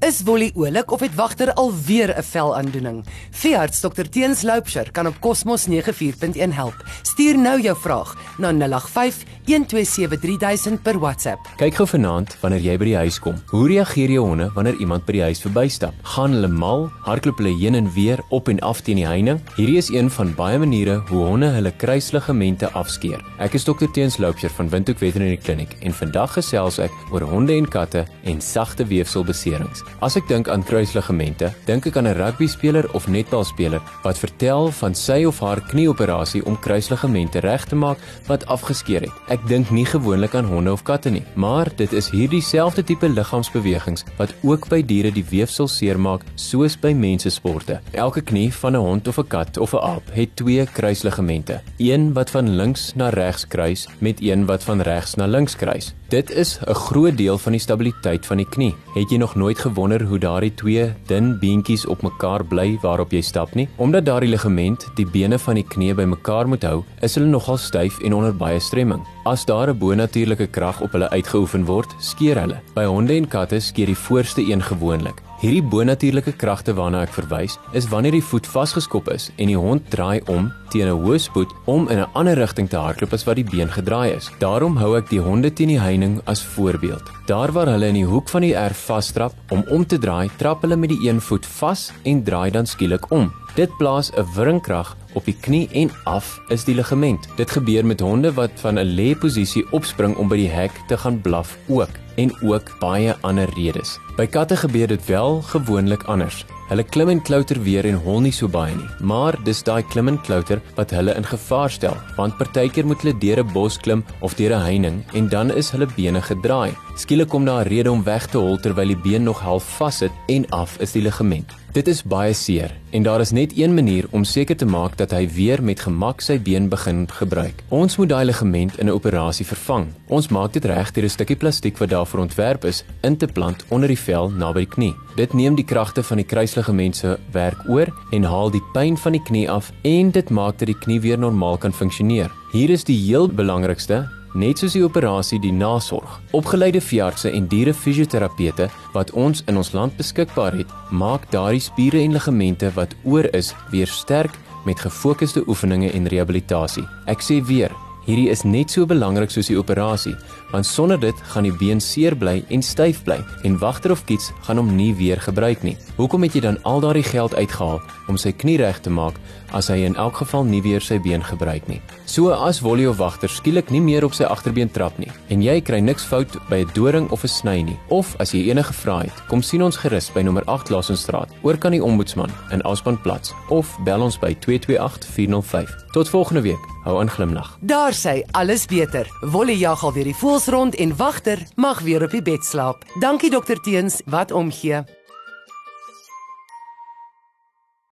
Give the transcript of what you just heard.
Is Wolly oulik of het wagter alweer 'n velaandoening? Veearts Dr Teens Loupsher kan op Cosmos 94.1 help. Stuur nou jou vraag na 085 1273000 per WhatsApp. Kyk gou vanaand wanneer jy by die huis kom. Hoe reageer jou honde wanneer iemand by die huis verbystap? Gaan hulle mal? Hardloop hulle heen en weer op en af teen die heining? Hierdie is een van baie maniere hoe honde hulle kruisligamente afskeer. Ek is Dr Teens Loupsher van Windhoek Veterinary Clinic en vandag gesels ek oor honde en katte en sagte weefselbeserings. As ek dink aan kruisligamente, dink ek aan 'n rugbyspeler of netbalspeler wat vertel van sy of haar knieoperasie om kruisligamente reg te maak wat afgeskeer het. Ek dink nie gewoonlik aan honde of katte nie, maar dit is hierdie selfde tipe liggaamsbewegings wat ook by diere die weefsel seermaak soos by mense sporte. Elke knie van 'n hond of 'n kat of 'n aap het twee kruisligamente, een wat van links na regs kruis met een wat van regs na links kruis. Dit is 'n groot deel van die stabiliteit van die knie. Het jy nog nooit gewonder hoe daardie twee dun beentjies op mekaar bly waarop jy stap nie? Omdat daardie ligament die bene van die knie bymekaar moet hou, is hulle nogal styf en onder baie stremming. As daar 'n bonatuurlike krag op hulle uitgeoefen word, skeer hulle. By honde en katte skeer die voorste een gewoonlik. Hierdie bonatuurlike kragte waarna ek verwys, is wanneer die voet vasgeskop is en die hond draai om teen 'n hoë spoed om in 'n ander rigting te hardloop as wat die been gedraai is. Daarom hou ek die honde teen die heining as voorbeeld. Daar waar hulle in die hoek van die erf vasstrap om om te draai, trap hulle met die een voet vas en draai dan skielik om. Dit plaas 'n wringkrag op die knie en af is die ligament. Dit gebeur met honde wat van 'n lê posisie opspring om by die hek te gaan blaf ook en ook baie ander redes. By katte gebeur dit wel gewoonlik anders. Hulle klim en klouter weer en hol nie so baie nie, maar dis daai klim en klouter wat hulle in gevaar stel, want partykeer moet hulle deur 'n bos klim of deur 'n heining en dan is hulle bene gedraai. Skielik kom daar 'n rede om weg te hol terwyl die been nog half vassit en af is die ligament. Dit is baie seer en daar is net een manier om seker te maak dat hy weer met gemak sy been begin gebruik. Ons moet daai ligament in 'n operasie vervang. Ons maak dit reg deur 'n stukkie plastiek wat daarvoor ontwerp is in te plant onder die vel naby die knie. Dit neem die kragte van die kruisligament se werk oor en haal die pyn van die knie af en dit maak dat die knie weer normaal kan funksioneer. Hier is die heel belangrikste net soos die operasie die nasorg. Opgeleide veeartse en dierefisioterapeute wat ons in ons land beskikbaar het, maak daardie spiere en ligamente wat oor is weer sterk met gefokusde oefeninge en rehabilitasie. Ek sê weer, hierdie is net so belangrik soos die operasie, want sonder dit gaan die been seer bly en styf bly en wagter of kiets gaan hom nie weer gebruik nie. Hoekom het jy dan al daardie geld uitgehaal om sy knie reg te maak as hy in elk geval nie weer sy been gebruik nie? So as Wolly of wagter skielik nie meer op sy agterbeen trap nie en jy kry niks fout by 'n doring of 'n sny nie, of as jy enige vrae het, kom sien ons gerus by nommer 8 Lassenstraat, oor kan die ombudsman in Aspanplatz of bel ons by 228 405. Tot volgende week. Hou aan glimlag. Daar sê alles beter. Wolly jag al weer die voels rond en wagter mag weer op die bed slaap. Dankie dokter Teens wat omgee.